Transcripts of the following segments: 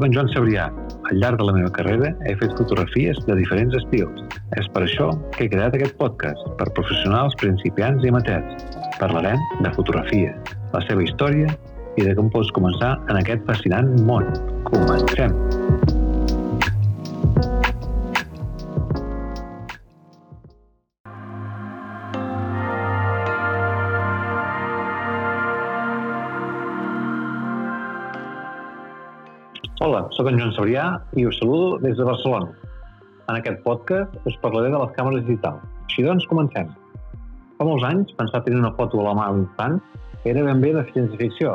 Soc en Joan Sabrià. Al llarg de la meva carrera he fet fotografies de diferents estils. És per això que he creat aquest podcast, per professionals, principiants i amateurs. Parlarem de fotografia, la seva història i de com pots començar en aquest fascinant món. Comencem! Hola, sóc en Joan Sabrià i us saludo des de Barcelona. En aquest podcast us parlaré de les càmeres digitals. Així doncs, comencem. Fa molts anys, pensar tenir una foto a la mà a l'instant era ben bé de ciència-ficció.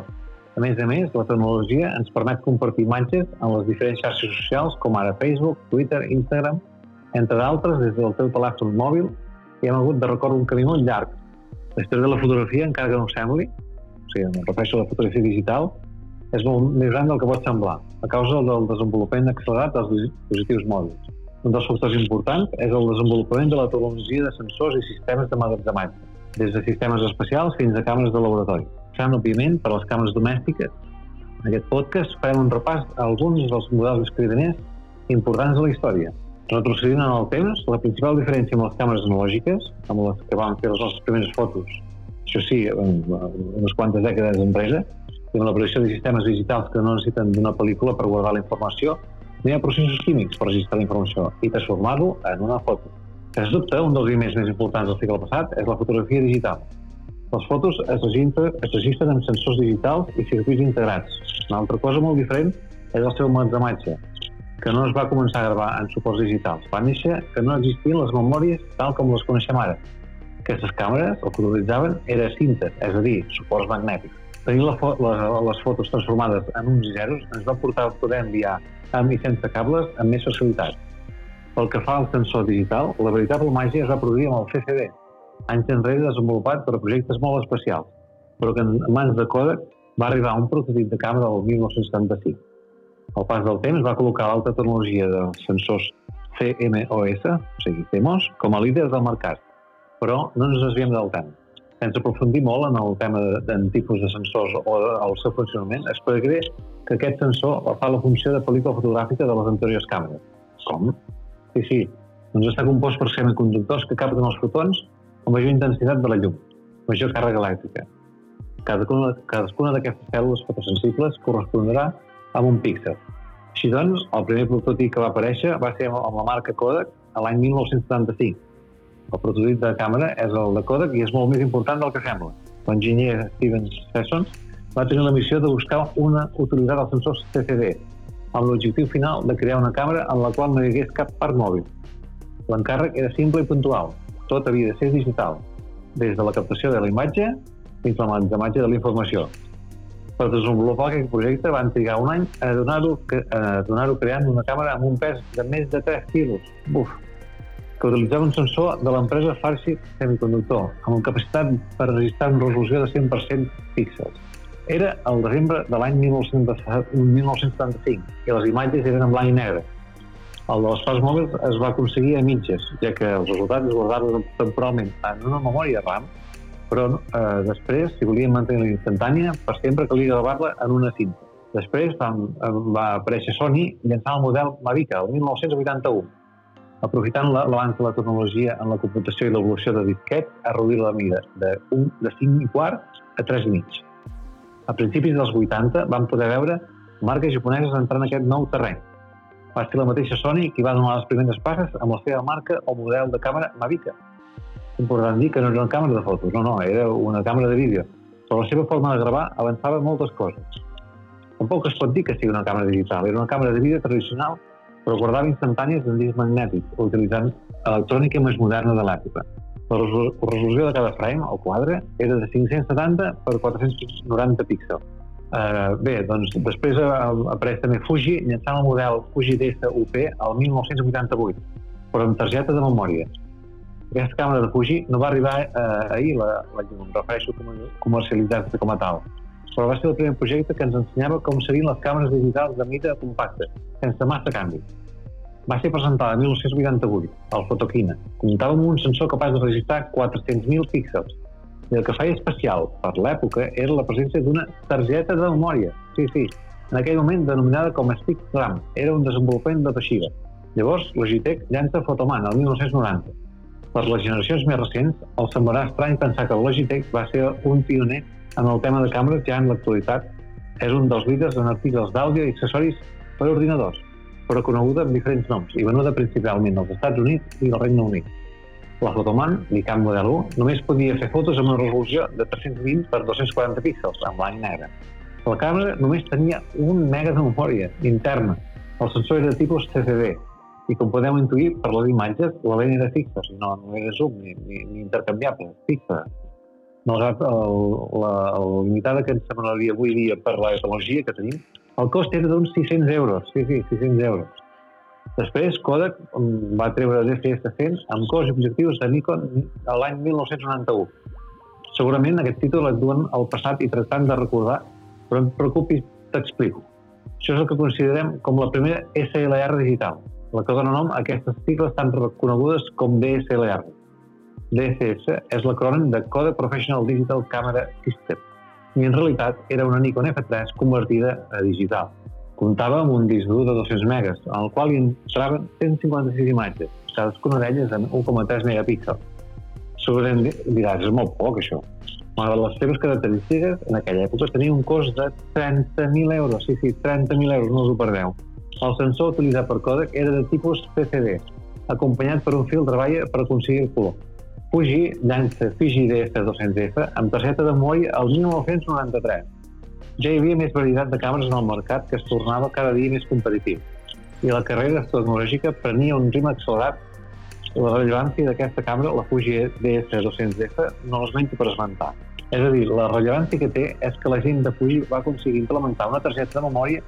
A més a més, la tecnologia ens permet compartir imatges en les diferents xarxes socials com ara Facebook, Twitter, Instagram, entre d'altres des del teu telèfon mòbil i hem hagut de recórrer un camí molt llarg. La història de la fotografia, encara que no sembli, o sigui, em refereixo a la fotografia digital, és molt més gran del que pot semblar, a causa del desenvolupament accelerat dels dispositius mòbils. Un dels factors importants és el desenvolupament de la tecnologia de sensors i sistemes de magatzematge, des de sistemes espacials fins a càmeres de laboratori. Passant, òbviament, per les càmeres domèstiques. En aquest podcast farem un repàs a alguns dels models escridaners importants de la història. Retrocedint en el temps, la principal diferència amb les càmeres analògiques, amb les que vam fer les nostres primeres fotos, això sí, unes quantes dècades d'empresa, i amb l'aparició de sistemes digitals que no necessiten d'una pel·lícula per guardar la informació, no hi ha processos químics per registrar la informació i transformar-lo en una foto. Sens dubte, un dels elements més importants del segle passat és la fotografia digital. Les fotos es registren, es registren amb sensors digitals i circuits integrats. Una altra cosa molt diferent és el seu emmagatzematge, que no es va començar a gravar en suports digitals. Va néixer que no existien les memòries tal com les coneixem ara. Aquestes càmeres el que utilitzaven era cintes, és a dir, suports magnètics tenir la fo les, les fotos transformades en uns zeros ens va portar a poder enviar amb i sense cables amb més facilitat. Pel que fa al sensor digital, la veritable màgia es va produir amb el CCD, anys enrere desenvolupat per projectes molt especials, però que en mans de Kodak va arribar un prototip de càmera del 1975. Al pas del temps va col·locar l'alta tecnologia dels sensors CMOS, o sigui, CMOS, com a líders del mercat, però no ens desviem del temps sense aprofundir molt en el tema d'en tipus de sensors o el seu funcionament, explicaré que aquest sensor fa la funció de pel·lícula fotogràfica de les anteriors càmeres. Com? Sí, sí, doncs està compost per semiconductors que capten els fotons amb major intensitat de la llum, major càrrega elèctrica. Cadascuna, cadascuna d'aquestes cèl·lules fotosensibles correspondrà amb un píxel. Així doncs, el primer prototip que va aparèixer va ser amb la marca Kodak l'any 1975, el prototip de càmera és el de Kodak i és molt més important del que sembla. L'enginyer Steven Sesson va tenir la missió de buscar una utilitat dels sensors CCD, amb l'objectiu final de crear una càmera en la qual no hi hagués cap part mòbil. L'encàrrec era simple i puntual. Tot havia de ser digital, des de la captació de la imatge fins a l'emmagatzematge de la informació. Per desenvolupar aquest projecte van trigar un any a donar-ho donar creant una càmera amb un pes de més de 3 quilos. Buf, que utilitzava un sensor de l'empresa Farsi Semiconductor, amb capacitat per registrar una resolució de 100% píxels. Era el desembre de l'any 1975 i les imatges eren en blanc i negre. El de les parts mòbils es va aconseguir a mitges, ja que els resultats es guardaven temporalment en una memòria RAM, però eh, després, si volien mantenir la instantània, per sempre calia gravar-la en una cinta. Després va, va aparèixer Sony llançant el model Mavica, el 1981, aprofitant l'avanç de la tecnologia en la computació i l'evolució de disquets, ha reduït la mida de, un, de 5 i quart a 3 mig. A principis dels 80 vam poder veure marques japoneses entrant en aquest nou terreny. Va ser la mateixa Sony qui va donar les primeres passes amb la seva marca o model de càmera Mavica. Important dir que no era una càmera de fotos, no, no, era una càmera de vídeo. Però la seva forma de gravar avançava moltes coses. Tampoc es pot dir que sigui una càmera digital, era una càmera de vídeo tradicional però guardava instantànies en disc magnètic, utilitzant electrònica més moderna de l'època. La resolució de cada frame, o quadre, era de 570 per 490 píxels. Uh, bé, doncs després apareix també Fuji llançant el model Fuji DS-UP al 1988, però amb targeta de memòria. Aquesta càmera de Fuji no va arribar uh, ahir, la, la llum, em refereixo com comercialitzar-se com a tal, però va ser el primer projecte que ens ensenyava com serien les càmeres digitals de mida compacta, sense massa canvi. Va ser presentada en 1988, al Fotoquina. Comptava amb un sensor capaç de registrar 400.000 píxels. I el que feia especial per l'època era la presència d'una targeta de memòria. Sí, sí, en aquell moment denominada com Stick RAM. Era un desenvolupament de Toshiba. Llavors, Logitech llança Photoman el 1990. Per les generacions més recents, els semblarà estrany pensar que Logitech va ser un pioner en el tema de càmeres ja en l'actualitat és un dels líders en articles d'àudio i accessoris per ordinadors, però coneguda amb diferents noms i venuda principalment als Estats Units i al Regne Unit. La Photoman, l'ICAM Model 1, només podia fer fotos amb una resolució de 320 per 240 píxels, en blanc i negre. La càmera només tenia un mega de memòria interna. El sensor era de tipus CCD, i com podeu intuir per les imatges, la lent era fixa, o sigui, no, no era zoom ni, ni, ni intercanviable, fixa. Malgrat el, la, el limitada que ens semblaria avui dia per la tecnologia que tenim, el cost era d'uns 600 euros, sí, sí, 600 euros. Després, Kodak va treure DCS-100 amb cos i objectius de Nikon l'any 1991. Segurament aquest títol et duen al passat i tractant de recordar, però no et preocupis, t'explico. Això és el que considerem com la primera SLR digital, la que dona nom a aquestes sigles tan reconegudes com DSLR. DCS és l'acrònim de Kodak Professional Digital Camera System, i en realitat era una Nikon F3 convertida a digital comptava amb un disc dur de 200 megas, en el qual hi entraven 156 imatges, cadascuna d'elles amb 1,3 megapíxels. Segurament diràs, és molt poc això. Malgrat les seves característiques, en aquella època tenia un cost de 30.000 euros. Sí, sí, 30.000 euros, no us ho perdeu. El sensor utilitzat per Kodak era de tipus PCD, acompanyat per un fil de balla per aconseguir el color. Fuji llança Fiji DS200F amb targeta de memòria el 1993 ja hi havia més varietat de càmeres en el mercat que es tornava cada dia més competitiu i la carrera tecnològica prenia un ritme accelerat. La rellevància d'aquesta càmera, la Fuji DS200F, no l'esmento per esmentar. És a dir, la rellevància que té és que la gent de Fuji va aconseguir implementar una targeta de memòria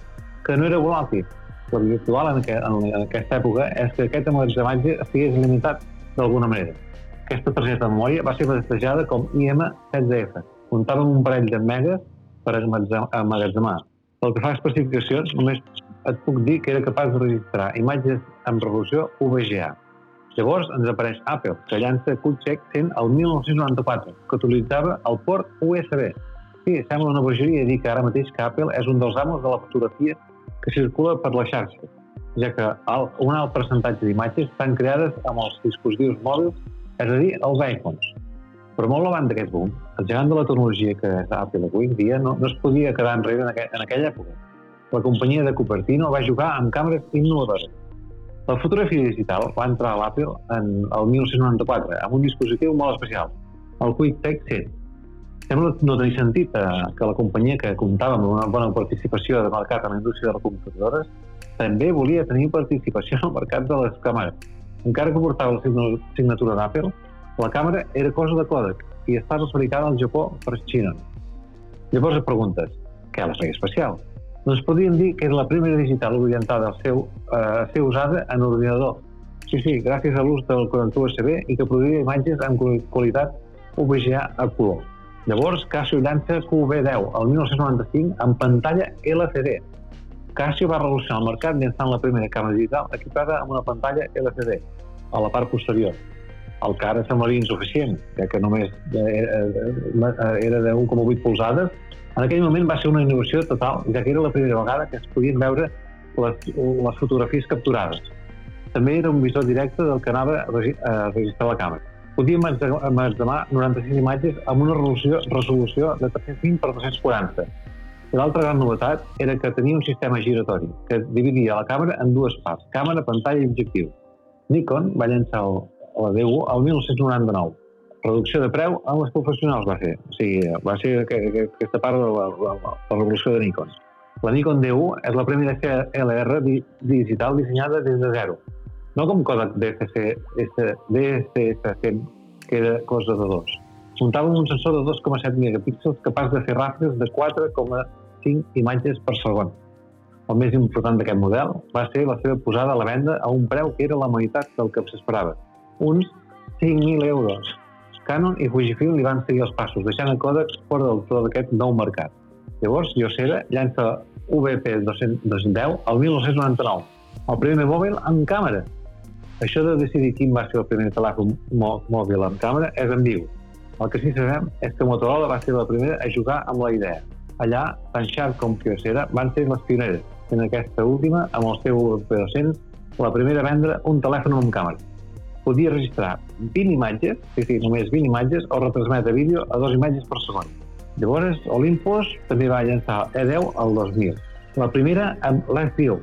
que no era volàtil. L'habitual en, en, en aquesta època és que aquest emmagatzematge estigués limitat d'alguna manera. Aquesta targeta de memòria va ser batejada com IM7DF. Comptava amb un parell de megas per emmagatzemar. Pel que fa a especificacions, només et puc dir que era capaç de registrar imatges amb resolució UVGA. Llavors ens apareix Apple, que llança QCheck 100 el 1994, que utilitzava el port USB. Sí, sembla una bogeria dir que ara mateix que Apple és un dels amos de la fotografia que circula per la xarxa, ja que un alt percentatge d'imatges estan creades amb els dispositius mòbils, és a dir, els iPhones. Però molt davant d'aquest boom, el gegant de la tecnologia que és Apple avui en dia no, no es podia quedar enrere en, aqu en aquella època. La companyia de Cupertino va jugar amb càmeres innovadores. La fotografia digital va entrar a l'Apple en el 1994 amb un dispositiu molt especial, el QuickTech 100. Sembla no tenir sentit eh, que la companyia que comptava amb una bona participació de mercat en la indústria de les computadores també volia tenir participació en el mercat de les càmeres. Encara que portava la signatura d'Apple, la càmera era cosa de Kodak i estava fabricada al Japó per Xina. Llavors et preguntes, què la feia especial? Doncs podríem dir que era la primera digital orientada al seu, eh, a ser usada en ordinador. Sí, sí, gràcies a l'ús del connector USB i que produïa imatges amb qualitat UVGA a color. Llavors, Casio llança QV10 el 1995 amb pantalla LCD. Casio va revolucionar el mercat llançant la primera càmera digital equipada amb una pantalla LCD a la part posterior el que ara semblaria insuficient, ja que només era, era de 1,8 polzades, en aquell moment va ser una innovació total, ja que era la primera vegada que es podien veure les, les fotografies capturades. També era un visor directe del que anava a registrar la càmera. Podíem emmagatzemar 96 imatges amb una resolució, resolució de 320 per 240. I l'altra gran novetat era que tenia un sistema giratori que dividia la càmera en dues parts, càmera, pantalla i objectiu. Nikon va llançar el, la D1 el 1999. Reducció de preu en les professionals va ser. O sigui, va ser aquesta part de la, la, la, revolució de Nikon. La Nikon D1 és la primera LR digital dissenyada des de zero. No com Kodak DCC, DCS100, que era cosa de dos. Muntava un sensor de 2,7 megapíxels capaç de fer ràpides de 4,5 imatges per segon. El més important d'aquest model va ser la seva posada a la venda a un preu que era la meitat del que s'esperava, uns 5.000 euros. Canon i Fujifilm li van seguir els passos, deixant a Kodak fora del tot d'aquest nou mercat. Llavors, Yosera llança VP 210 el 1999, el primer mòbil amb càmera. Això de decidir quin va ser el primer telèfon mòbil amb càmera és ambigu. El que sí sabem és que Motorola va ser la primera a jugar amb la idea. Allà, tant Sharp com Kyocera van ser les pioneres, en aquesta última, amb el seu P200, la primera a vendre un telèfon amb càmera. Podia registrar 20 imatges, sí, sí, només 20 imatges, o retransmetre vídeo a dos imatges per segon. Llavors, Olympus també va llançar E10 al 2000. La primera amb LiveView.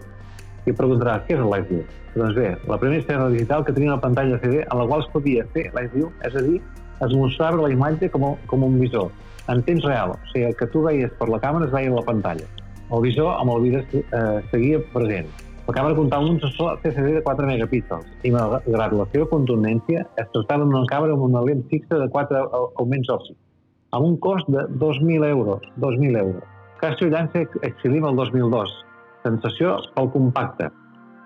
I preguntaràs, què és el LiveView? Doncs bé, la primera estrena digital que tenia una pantalla CD en la qual es podia fer LiveView, és a dir, es mostrava la imatge com, a, com un visor, en temps real. O sigui, el que tu veies per la càmera es veia a la pantalla. El visor amb el vídeo eh, seguia present. La càmera comptava un sensor CCD de 4 megapíxels i, malgrat la seva contundència, es tractava d'una càmera amb una lent fixa de 4 augments òptics, amb un cost de 2.000 euros. 2.000 euros. Casio llança Excelim el 2002. Sensació pel compacte.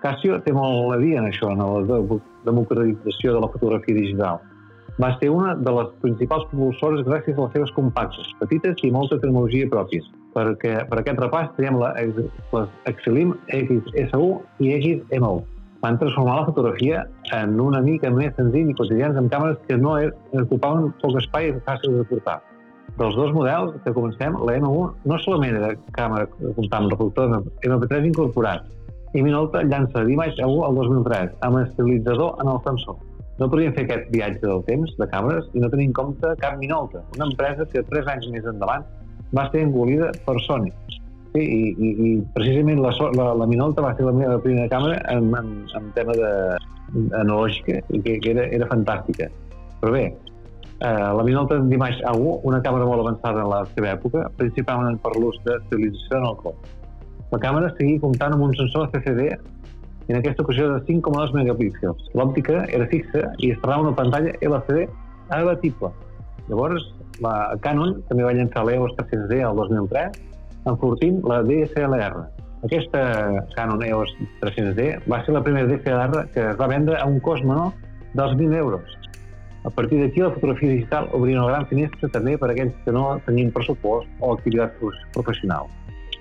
Casio té molt a dir en això, en la democratització de la fotografia digital va ser una de les principals propulsores gràcies a les seves compactes, petites i molta tecnologia pròpies. Perquè, per aquest repàs tenim la, les Excelim XS1 i XM1. Van transformar la fotografia en una mica més senzill i quotidians amb càmeres que no ocupaven poc espai i fàcils de portar. Dels dos models que comencem, la M1 no solament era càmera comptant amb reproductor MP3 incorporat, i Minolta llança d'imatge 1 al 2003 amb estabilitzador en el sensor no podríem fer aquest viatge del temps de càmeres i no tenir en compte cap Minolta, una empresa que tres anys més endavant va ser engolida per Sony. Sí, i, i, i precisament la, la, la Minolta va ser la meva primera càmera en, en, en tema de, analògica que, que era, era fantàstica. Però bé, eh, la Minolta Dimash A1, una càmera molt avançada en la seva època, principalment per l'ús d'estabilització en el cop. La càmera seguia comptant amb un sensor CCD en aquesta ocasió de 5,2 megapíxels. L'òptica era fixa i es una pantalla LCD abatible. Llavors, la Canon també va llançar l'EOS 300D el 2003, enfortint la DSLR. Aquesta Canon EOS 300D va ser la primera DSLR que es va vendre a un cost menor dels 1.000 euros. A partir d'aquí, la fotografia digital obria una gran finestra també per a aquells que no tenien pressupost o activitat professional.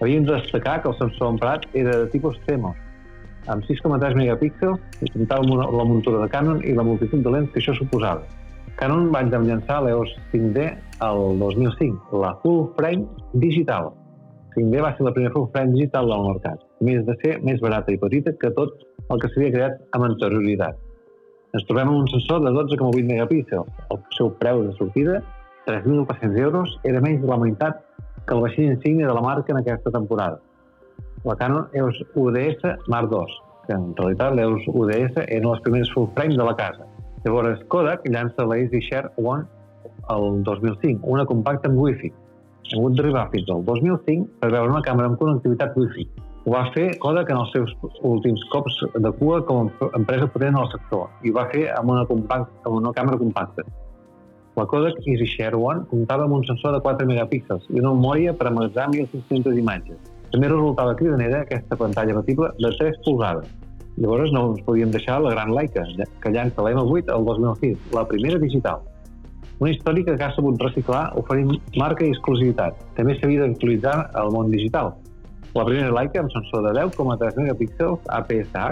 Havíem de destacar que el sensor emprat era de tipus CMOS, amb 6,3 megapíxels i comptava la muntura de Canon i la multitud de lents que això suposava. Canon va llançar l'EOS 5D el 2005, la full frame digital. 5D va ser la primera full frame digital del mercat, més de ser més barata i petita que tot el que s'havia creat amb anterioritat. Ens trobem amb un sensor de 12,8 megapíxels. El seu preu de sortida, 3.400 euros, era menys de la meitat que el vaixell insígnia de la marca en aquesta temporada la Canon EOS UDS Mark II, que en realitat l'EOS UDS eren les primeres full frame de la casa. Llavors, Kodak llança la Share One el 2005, una compacta amb Wi-Fi. Hem hagut d'arribar fins al 2005 per veure una càmera amb connectivitat Wi-Fi. Ho va fer Kodak en els seus últims cops de cua com a empresa potent al sector i ho va fer amb una, compact, amb una càmera compacta. La Kodak Share One comptava amb un sensor de 4 megapíxels i una memòria per amagatzar 1.500 imatges també resultava cridanera aquesta pantalla abatible de 3 polzades. Llavors no ens podíem deixar la gran Leica, que llança la M8 el 2006, la primera digital. Una història que ha sabut reciclar oferint marca i exclusivitat. També s'havia d'actualitzar al món digital. La primera Leica amb sensor de 10,3 megapíxels APS-H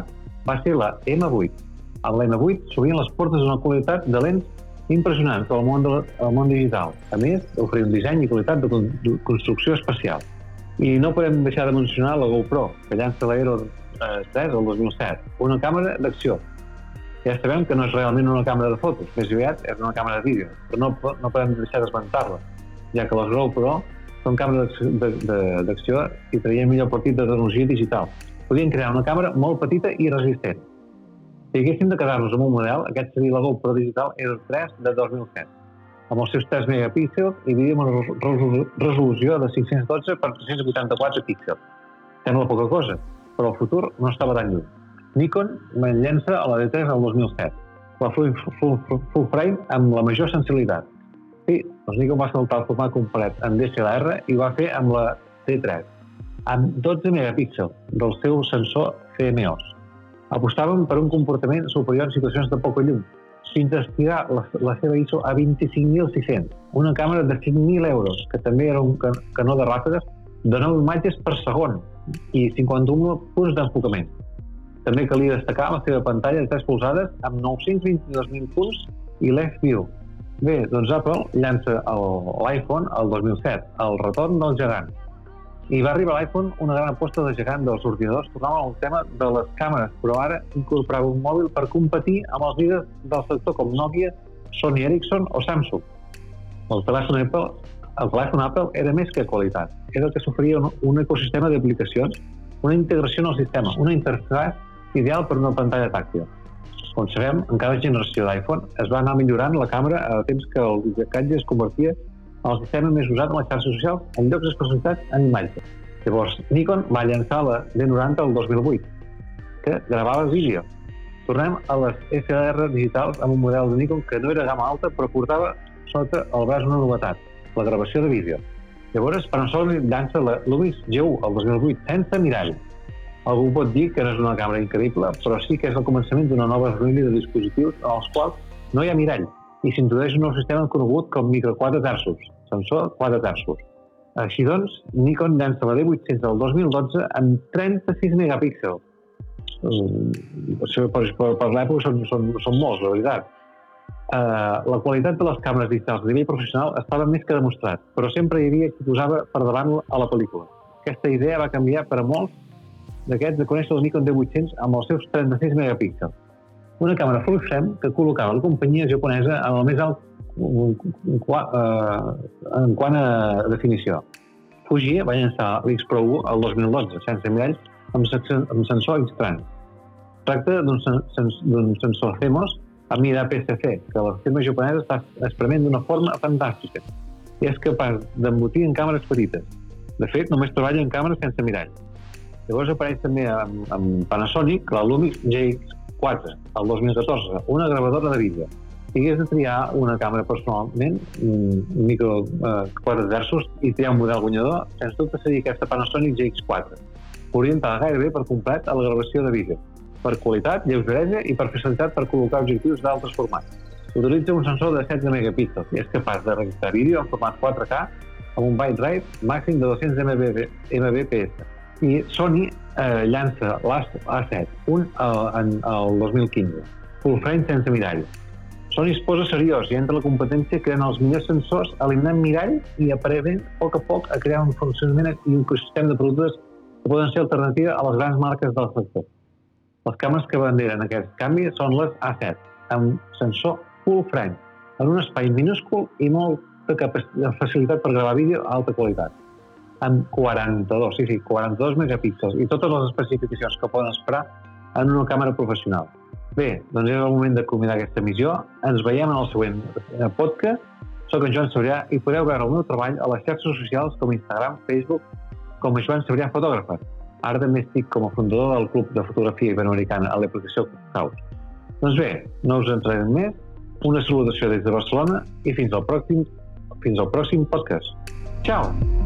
va ser la M8. Amb la M8 s'obrien les portes d'una qualitat de lents impressionants al món, de, món digital. A més, oferia un disseny i qualitat de construcció especial. I no podem deixar de mencionar la GoPro, que llança l'Aero 3 eh, el 2007, una càmera d'acció. Ja sabem que no és realment una càmera de fotos, més aviat és una càmera de vídeo, però no, no podem deixar d'esmentar-la, ja que les GoPro són càmeres d'acció i traien millor partit de tecnologia digital. Podien crear una càmera molt petita i resistent. Si haguéssim de quedar-nos amb un model, aquest seria la GoPro Digital Aero 3 de 2007 amb els seus 3 megapíxels i amb una resolució de 512 per 384 píxels. Sembla poca cosa, però el futur no estava tan lluny. Nikon llença a la D3 el 2007, la full, full, full frame amb la major sensibilitat. Sí, doncs Nikon va saltar el format complet en DSLR i va fer amb la D3, amb 12 megapíxels del seu sensor CMOS. Apostàvem per un comportament superior en situacions de poca llum, fins a estirar la, la seva ISO a 25.600. Una càmera de 5.000 euros, que també era un canó de ràfegues de 9 imatges per segon i 51 punts d'enfocament. També calia destacar la seva pantalla de 3 polzades amb 922.000 punts i View. Bé, doncs Apple llança l'iPhone el 2007, el retorn del gegant. I va arribar l'iPhone una gran aposta de gegant dels ordinadors tornava al tema de les càmeres, però ara incorporava un mòbil per competir amb els líders del sector com Nokia, Sony Ericsson o Samsung. El telèfon Apple, el telèfon Apple era més que qualitat. Era el que s'oferia un, un ecosistema d'aplicacions, una integració en el sistema, una interfaç ideal per una pantalla tàctil. Com sabem, en cada generació d'iPhone es va anar millorant la càmera a temps que el videocatge es convertia en el sistema més usat en les xarxes socials en llocs especialitzats en imatges. Llavors, Nikon va llançar la D90 el 2008, que gravava vídeo. Tornem a les SLR digitals amb un model de Nikon que no era gamma alta, però portava sota el braç una novetat, la gravació de vídeo. Llavors, Panasonic llança la Lumix G1 el 2008, sense mirall, Algú pot dir que no és una càmera increïble, però sí que és el començament d'una nova família de dispositius en els quals no hi ha mirall i s'introdueix un nou sistema conegut com micro 4 terços, sensor 4 terços. Així doncs, Nikon llança la D800 del 2012 amb 36 megapíxels. Mm, per, per, per l'època són, són, són molts, la veritat. Uh, la qualitat de les càmeres digitals a nivell professional estava més que demostrat, però sempre hi havia qui posava per davant a la pel·lícula. Aquesta idea va canviar per a molts d'aquests de conèixer el Nikon D800 amb els seus 36 megapíxels. Una càmera full frame que col·locava la companyia japonesa en el més alt en quant a definició. Fuji va llançar l'X Pro 1 el 2012 sense miralls amb, amb sensor X-Trans. Tracta d'un sensor CMOS amb mida PCC, que la firma japonesa està experiment d'una forma fantàstica i és capaç d'embotir en càmeres petites. De fet, només treballa en càmeres sense miralls. Llavors apareix també amb, amb Panasonic la Lumix GX4, el 2014, una gravadora de vídeo. Si hagués de triar una càmera personalment, un micro eh, 4 terços, i triar un model guanyador, sens dubte seria aquesta Panasonic GX4, orientada gairebé per complet a la gravació de vídeo, per qualitat, lleugeresa i per facilitat per col·locar objectius d'altres formats. Utilitza un sensor de 16 megapíxels i és capaç de registrar vídeo en format 4K amb un bitrate màxim de 200 Mbps i Sony eh, llança l'A7, un eh, en el 2015, full frame sense mirall. Sony es posa seriós i entra la competència creant els millors sensors, eliminant mirall i aparentment, a poc a poc, a crear un funcionament i un ecosistema de productes que poden ser alternativa a les grans marques del sector. Les càmeres que banderen aquest canvi són les A7, amb sensor full frame, en un espai minúscul i molta facilitat per gravar vídeo a alta qualitat amb 42, sí, sí, 42 megapíxels i totes les especificacions que poden esperar en una càmera professional. Bé, doncs és el moment de culminar aquesta missió. Ens veiem en el següent eh, podcast. Soc en Joan Sabrià i podeu veure el meu treball a les xarxes socials com Instagram, Facebook, com a Joan Sabrià Fotògraf. Ara també estic com a fundador del Club de Fotografia Iberoamericana a l'aplicació Clubhouse. Doncs bé, no us entrarem més. Una salutació des de Barcelona i fins al pròxim, fins al pròxim podcast. Ciao!